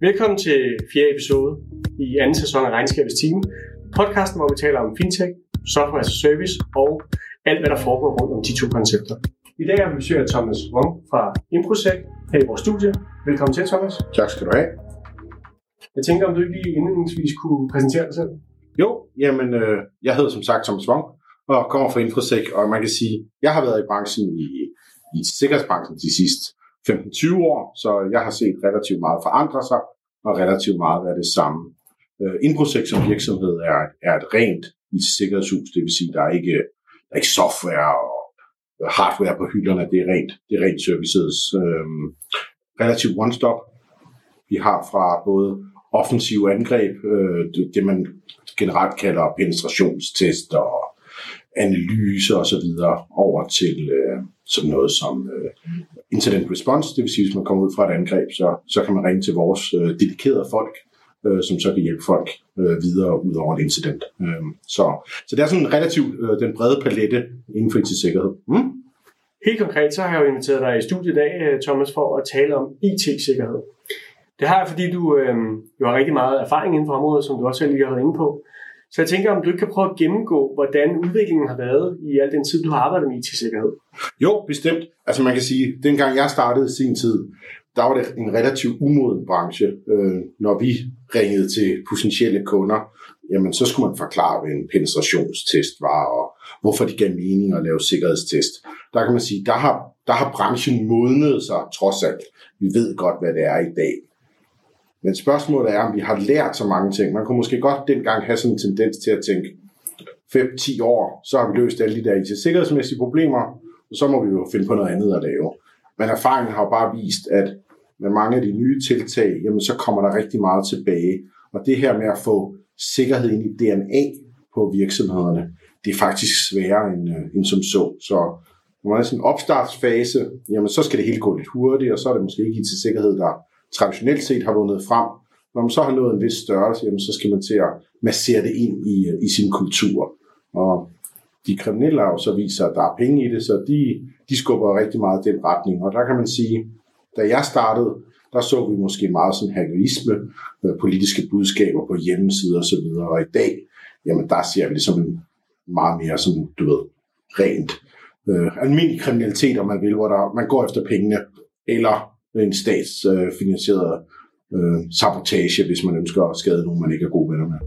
Velkommen til fjerde episode i anden sæson af Regnskabets Team. Podcasten, hvor vi taler om fintech, software as a service og alt, hvad der foregår rundt om de to koncepter. I dag har vi besøg af Thomas Wong fra Improsec her i vores studie. Velkommen til, Thomas. Tak skal du have. Jeg tænker, om du ikke lige indledningsvis kunne præsentere dig selv? Jo, jamen, øh, jeg hedder som sagt Thomas Wong, og kommer fra Infosec, og man kan sige, jeg har været i branchen i, i sikkerhedsbranchen de sidste 15-20 år, så jeg har set relativt meget forandre sig, og relativt meget være det samme. Øh, Infosec som virksomhed er, er et rent IT-sikkerhedshus, det vil sige, der er ikke, der er ikke software og øh, hardware på hylderne, det er rent, det er rent services. Øh, relativt one-stop. Vi har fra både offensive angreb, øh, det, det man generelt kalder penetrationstest og analyse og så videre over til øh, sådan noget som øh, incident response. Det vil sige, hvis man kommer ud fra et angreb, så, så kan man ringe til vores øh, dedikerede folk, øh, som så kan hjælpe folk øh, videre ud over et incident. Øh, så, så det er sådan relativt øh, den brede palette inden for IT-sikkerhed. Mm? Helt konkret, så har jeg jo inviteret dig i studiet i dag, øh, Thomas, for at tale om IT-sikkerhed. Det har jeg, fordi du øh, jo har rigtig meget erfaring inden for området, som du også selv lige har været inde på. Så jeg tænker, om du ikke kan prøve at gennemgå, hvordan udviklingen har været i al den tid, du har arbejdet med IT-sikkerhed. Jo, bestemt. Altså man kan sige, dengang jeg startede sin tid, der var det en relativt umoden branche. Øh, når vi ringede til potentielle kunder, jamen så skulle man forklare, hvad en penetrationstest var, og hvorfor det gav mening at lave sikkerhedstest. Der kan man sige, der har, der har branchen modnet sig trods alt. Vi ved godt, hvad det er i dag. Men spørgsmålet er, om vi har lært så mange ting. Man kunne måske godt dengang have sådan en tendens til at tænke, 5-10 år, så har vi løst alle de der IT-sikkerhedsmæssige problemer, og så må vi jo finde på noget andet at lave. Men erfaringen har jo bare vist, at med mange af de nye tiltag, jamen så kommer der rigtig meget tilbage. Og det her med at få sikkerhed ind i DNA på virksomhederne, det er faktisk sværere end, øh, end som så. Så når man er sådan en opstartsfase, jamen så skal det hele gå lidt hurtigt, og så er det måske ikke IT-sikkerhed, der traditionelt set har vundet frem. Når man så har nået en vis størrelse, jamen, så skal man til at massere det ind i, øh, i sin kultur. Og de kriminelle har jo så vist sig, at der er penge i det, så de, de skubber rigtig meget i den retning. Og der kan man sige, da jeg startede, der så vi måske meget sådan hackerisme, øh, politiske budskaber på hjemmesider osv. Og i dag, jamen der ser vi det som en meget mere sådan, du ved, rent øh, almindelig kriminalitet, om man vil, hvor der, man går efter pengene, eller en statsfinansieret øh, sabotage, hvis man ønsker at skade nogen, man ikke er gode venner med.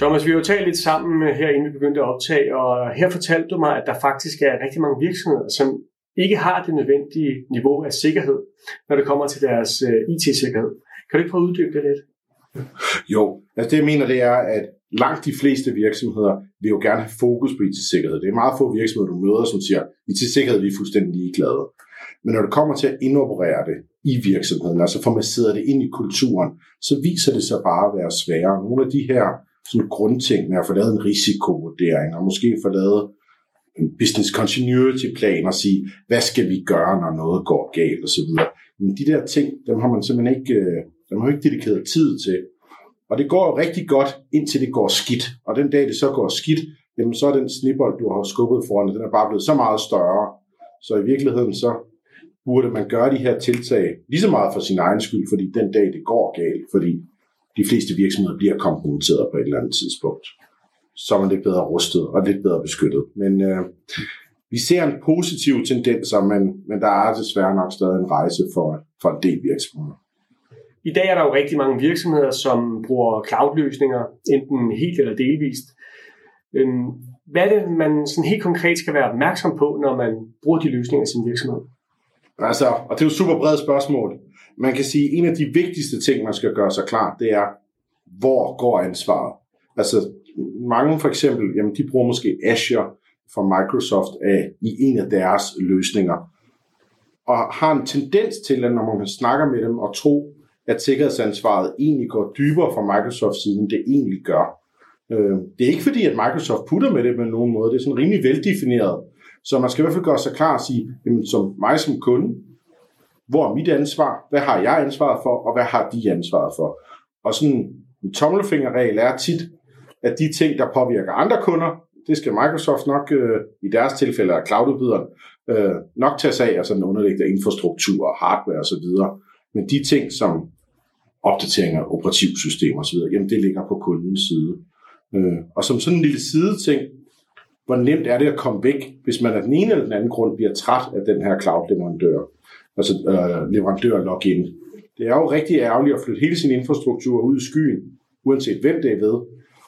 Thomas, vi har jo talt lidt sammen her, inden vi begyndte at optage, og her fortalte du mig, at der faktisk er rigtig mange virksomheder, som ikke har det nødvendige niveau af sikkerhed, når det kommer til deres øh, IT-sikkerhed. Kan du ikke prøve at uddybe det lidt? Jo, altså det jeg mener, det er, at langt de fleste virksomheder vil jo gerne have fokus på IT-sikkerhed. Det er meget få virksomheder, du møder, som siger, IT-sikkerhed vi er fuldstændig ligeglade. Men når det kommer til at indoperere det i virksomheden, altså få masseret det ind i kulturen, så viser det sig bare at være sværere. Nogle af de her sådan grundting med at få lavet en risikovurdering, og måske få lavet en business continuity plan og sige, hvad skal vi gøre, når noget går galt osv. Men de der ting, dem har man simpelthen ikke, øh, dem har ikke dedikeret tid til. Og det går jo rigtig godt, indtil det går skidt. Og den dag det så går skidt, jamen så er den snibbold, du har skubbet foran, den er bare blevet så meget større. Så i virkeligheden så burde man gøre de her tiltag lige så meget for sin egen skyld, fordi den dag det går galt, fordi de fleste virksomheder bliver kompromitteret på et eller andet tidspunkt. Så er man lidt bedre rustet og lidt bedre beskyttet. Men øh, vi ser en positiv tendens, men, men der er desværre nok stadig en rejse for, for en del virksomheder. I dag er der jo rigtig mange virksomheder, som bruger cloud-løsninger, enten helt eller delvist. Øhm, hvad er det, man sådan helt konkret skal være opmærksom på, når man bruger de løsninger i sin virksomhed? Altså, og det er jo et super bredt spørgsmål. Man kan sige, at en af de vigtigste ting, man skal gøre sig klar, det er, hvor går ansvaret? Altså, mange for eksempel, jamen de bruger måske Azure fra Microsoft af, i en af deres løsninger. Og har en tendens til, at når man snakker med dem og tro, at sikkerhedsansvaret egentlig går dybere fra Microsoft-siden, det egentlig gør. Øh, det er ikke fordi, at Microsoft putter med det på nogen måde. Det er sådan rimelig veldefineret. Så man skal i hvert fald gøre sig klar og sige, jamen, som mig som kunde, hvor er mit ansvar? Hvad har jeg ansvaret for? Og hvad har de ansvaret for? Og sådan en tommelfingerregel er tit, at de ting, der påvirker andre kunder, det skal Microsoft nok, øh, i deres tilfælde er cloududbyderen, øh, nok tage sig af, altså den underliggende infrastruktur, hardware osv. Men de ting, som opdateringer af operativsystemer osv., jamen det ligger på kundens side. Øh, og som sådan en lille side ting, hvor nemt er det at komme væk, hvis man af den ene eller den anden grund bliver træt af den her cloud-leverandør, altså øh, leverandør-login. Det er jo rigtig ærgerligt at flytte hele sin infrastruktur ud i skyen, uanset hvem det er ved,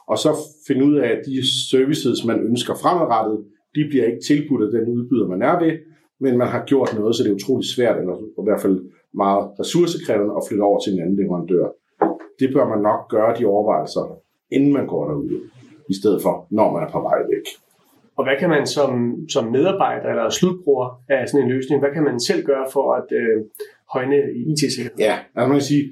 og så finde ud af, at de services, man ønsker fremadrettet, de bliver ikke tilbudt af den udbyder, man er ved, men man har gjort noget, så det er utroligt svært, eller i hvert fald meget ressourcekrævende at flytte over til en anden leverandør. Det bør man nok gøre de overvejelser, inden man går derud, i stedet for, når man er på vej væk. Og hvad kan man som, som medarbejder eller slutbruger af sådan en løsning, hvad kan man selv gøre for at øh, højne IT-sikkerheden? Ja, altså man kan sige,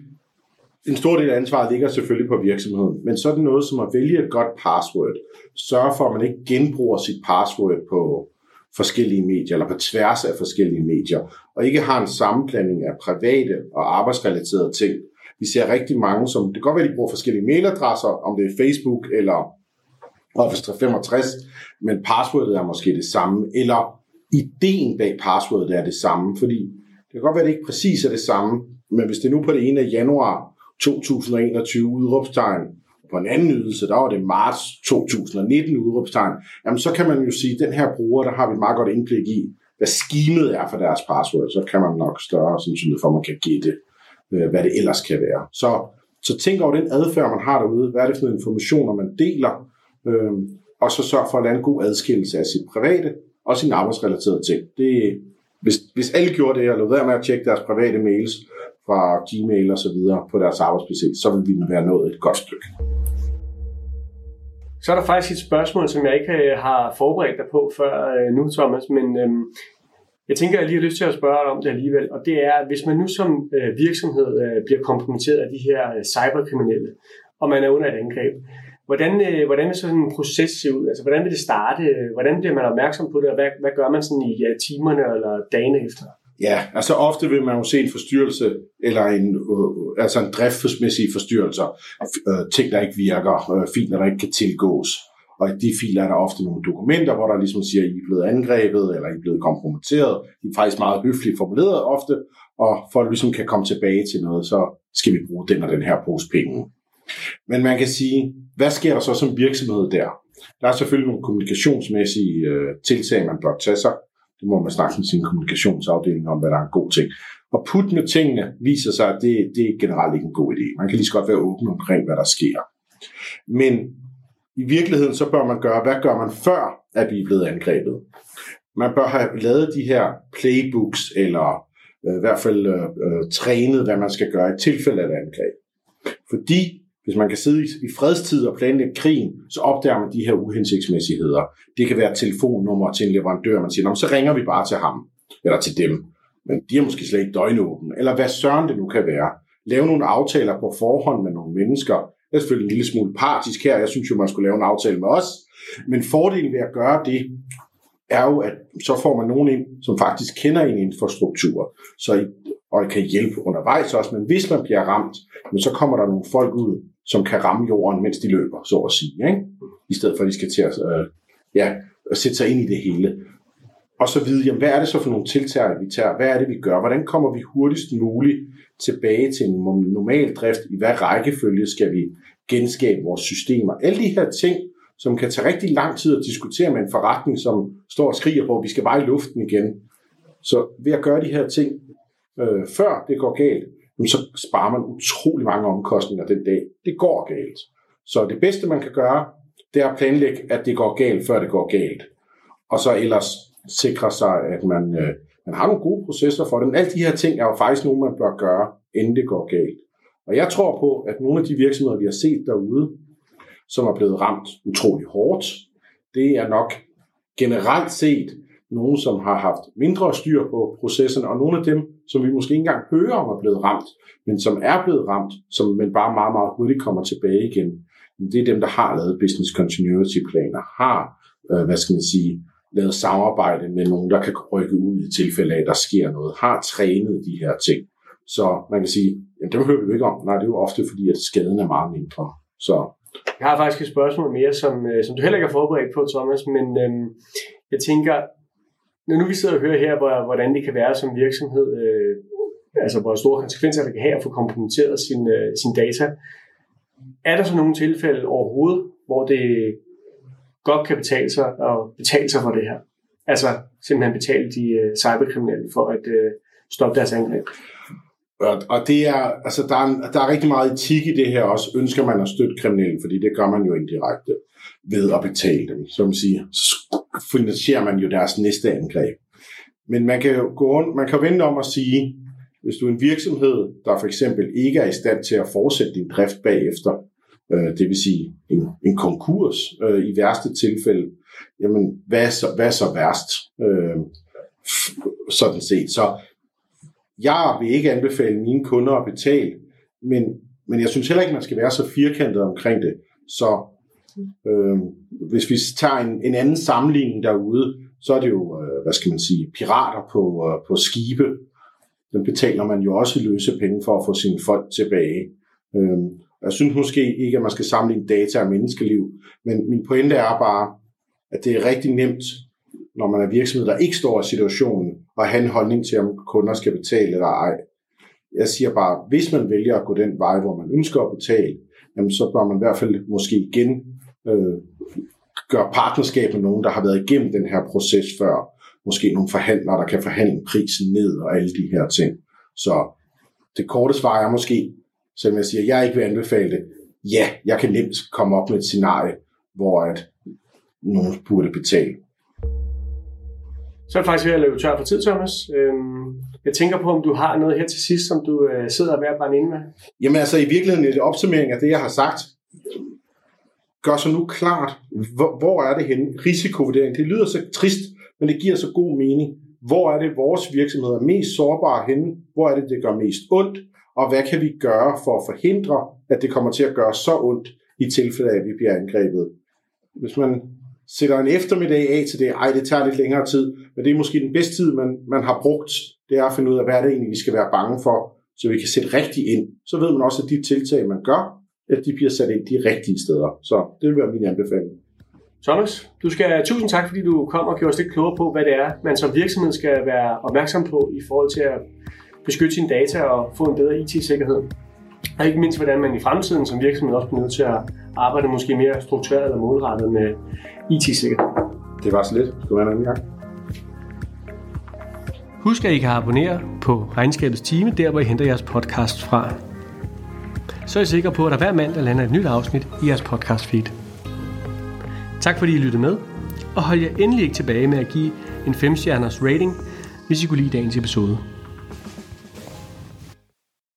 en stor del af ansvaret ligger selvfølgelig på virksomheden, men så er det noget som at vælge et godt password. Sørge for, at man ikke genbruger sit password på forskellige medier, eller på tværs af forskellige medier, og ikke har en sammenblanding af private og arbejdsrelaterede ting. Vi ser rigtig mange, som det kan godt være, at de bruger forskellige mailadresser, om det er Facebook eller Office 365, men passwordet er måske det samme, eller ideen bag passwordet er det samme, fordi det kan godt være, at det ikke præcis er det samme, men hvis det er nu på det ene af januar 2021 udråbstegn, på en anden ydelse, der var det marts 2019 udråbstegn, jamen så kan man jo sige, at den her bruger, der har vi et meget godt indblik i, hvad skimet er for deres password, så kan man nok større sandsynlighed for, at man kan gætte, øh, hvad det ellers kan være. Så, så tænk over den adfærd, man har derude. Hvad er det for informationer, man deler? Øh, og så sørg for at lave en god adskillelse af sit private og sin arbejdsrelaterede ting. Det, hvis, hvis alle gjorde det, og lod være med at tjekke deres private mails fra Gmail og så videre på deres arbejdspc, så ville vi være nået et godt stykke. Så er der faktisk et spørgsmål, som jeg ikke øh, har forberedt dig på før øh, nu, Thomas, men øhm, jeg tænker, jeg lige har lyst til at spørge om det alligevel, og det er, hvis man nu som øh, virksomhed øh, bliver kompromitteret af de her øh, cyberkriminelle, og man er under et angreb, hvordan, øh, hvordan vil sådan en proces se ud? Altså, hvordan vil det starte? Hvordan bliver man opmærksom på det, og hvad, hvad gør man sådan i ja, timerne eller dagene efter? Ja, altså ofte vil man jo se en forstyrrelse, eller en, øh, altså en driftsmæssig forstyrrelse, øh, ting, der ikke virker, øh, filer, der ikke kan tilgås. Og i de filer er der ofte nogle dokumenter, hvor der ligesom siger, at I er blevet angrebet, eller I er blevet kompromitteret. De er faktisk meget høfligt formuleret ofte, og for at ligesom kan komme tilbage til noget, så skal vi bruge den og den her pose penge. Men man kan sige, hvad sker der så som virksomhed der? Der er selvfølgelig nogle kommunikationsmæssige øh, tiltag, man bør tage sig. Det må man snakke med sin kommunikationsafdeling om, hvad der er en god ting. Og put med tingene viser sig, at det, det er generelt ikke en god idé. Man kan lige så godt være åben omkring, hvad der sker. Men i virkeligheden, så bør man gøre, hvad gør man før, at vi er blevet angrebet? Man bør have lavet de her playbooks, eller øh, i hvert fald øh, øh, trænet, hvad man skal gøre i tilfælde af et angreb. Fordi hvis man kan sidde i fredstid og planlægge krigen, så opdager man de her uhensigtsmæssigheder. Det kan være telefonnummer til en leverandør, man siger, så ringer vi bare til ham, eller til dem. Men de er måske slet ikke døgnåben, eller hvad søren det nu kan være. Lave nogle aftaler på forhånd med nogle mennesker. Det er selvfølgelig en lille smule partisk her. Jeg synes jo, man skulle lave en aftale med os. Men fordelen ved at gøre det, er jo, at så får man nogen ind, som faktisk kender en infrastruktur, så I, og kan hjælpe undervejs også. Men hvis man bliver ramt, så kommer der nogle folk ud, som kan ramme jorden, mens de løber, så at sige. Ikke? I stedet for, at de skal til at, øh, ja, at sætte sig ind i det hele. Og så vide, jamen, hvad er det så for nogle tiltag, vi tager? Hvad er det, vi gør? Hvordan kommer vi hurtigst muligt tilbage til en normal drift? I hvad rækkefølge skal vi genskabe vores systemer? Alle de her ting, som kan tage rigtig lang tid at diskutere med en forretning, som står og skriger på, at vi skal bare i luften igen. Så ved at gøre de her ting, øh, før det går galt, så sparer man utrolig mange omkostninger den dag, det går galt. Så det bedste, man kan gøre, det er at planlægge, at det går galt, før det går galt. Og så ellers sikre sig, at man, øh, man har nogle gode processer for det. Men alle de her ting er jo faktisk nogle, man bør gøre, inden det går galt. Og jeg tror på, at nogle af de virksomheder, vi har set derude, som er blevet ramt utrolig hårdt, det er nok generelt set nogen, som har haft mindre styr på processen, og nogle af dem, som vi måske ikke engang hører om er blevet ramt, men som er blevet ramt, som men bare meget, meget hurtigt kommer tilbage igen. Det er dem, der har lavet business continuity planer, har, øh, hvad skal man sige, lavet samarbejde med nogen, der kan rykke ud i tilfælde af, at der sker noget, har trænet de her ting. Så man kan sige, jamen det hører vi ikke om. Nej, det er jo ofte fordi, at skaden er meget mindre. Så jeg har faktisk et spørgsmål mere, som, øh, som du heller ikke har forberedt på, Thomas, men øhm, jeg tænker, når nu vi sidder og hører her, hvordan det kan være som virksomhed, øh, altså hvor store konsekvenser det kan have at få komplementeret sin, øh, sin data. Er der så nogle tilfælde overhovedet, hvor det godt kan betale sig at betale sig for det her? Altså simpelthen betale de øh, cyberkriminelle for at øh, stoppe deres angreb? Og, og det er, altså der er, der er rigtig meget etik i det her også. Ønsker man at støtte kriminelle, fordi det gør man jo indirekte ved at betale dem. Som siger, så finansierer man jo deres næste angreb. Men man kan jo gå rundt, man kan vende om at sige, hvis du er en virksomhed, der for eksempel ikke er i stand til at fortsætte din drift bagefter, øh, det vil sige en, en konkurs øh, i værste tilfælde, jamen hvad er så, hvad er så værst? Øh, sådan set. Så jeg vil ikke anbefale mine kunder at betale, men, men jeg synes heller ikke, man skal være så firkantet omkring det. Så øh, hvis vi tager en, en anden sammenligning derude, så er det jo, øh, hvad skal man sige, pirater på, øh, på skibe. Den betaler man jo også løse penge for at få sine folk tilbage. Øh, jeg synes måske ikke, at man skal sammenligne data og menneskeliv, men min pointe er bare, at det er rigtig nemt, når man er virksomhed, der ikke står i situationen, og have en holdning til, om kunder skal betale eller ej. Jeg siger bare, hvis man vælger at gå den vej, hvor man ønsker at betale, jamen så bør man i hvert fald måske igen øh, gøre partnerskab med nogen, der har været igennem den her proces før. Måske nogle forhandlere, der kan forhandle prisen ned og alle de her ting. Så det korte svar er måske, som jeg siger, jeg ikke vil anbefale det. Ja, jeg kan nemt komme op med et scenarie, hvor at nogen burde betale. Så er jeg faktisk ved at løbe tør for tid, Thomas. Øhm, jeg tænker på, om du har noget her til sidst, som du øh, sidder ved at brænde ind med. Jamen altså, i virkeligheden er det opsummering af det, jeg har sagt. Gør så nu klart, hvor, hvor er det henne? Risikovurdering, det lyder så trist, men det giver så god mening. Hvor er det, vores virksomhed er mest sårbare henne? Hvor er det, det gør mest ondt? Og hvad kan vi gøre for at forhindre, at det kommer til at gøre så ondt i tilfælde af, at vi bliver angrebet? Hvis man sætter en eftermiddag af til det, ej, det tager lidt længere tid, men det er måske den bedste tid, man, man har brugt, det er at finde ud af, hvad er det egentlig, vi skal være bange for, så vi kan sætte rigtigt ind. Så ved man også, at de tiltag, man gør, at de bliver sat ind de rigtige steder. Så det vil være min anbefaling. Thomas, du skal tusind tak, fordi du kom og gjorde os lidt klogere på, hvad det er, man som virksomhed skal være opmærksom på i forhold til at beskytte sine data og få en bedre IT-sikkerhed. Og ikke mindst, hvordan man i fremtiden som virksomhed også bliver nødt til at arbejde måske mere struktureret eller målrettet med IT-sikkerhed. Det var så lidt. Skal være en anden gang. Husk, at I kan abonnere på Regnskabets Time, der hvor I henter jeres podcast fra. Så er I sikre på, at der hver mandag lander et nyt afsnit i jeres podcast feed. Tak fordi I lyttede med, og hold jer endelig ikke tilbage med at give en 5-stjerners rating, hvis I kunne lide dagens episode.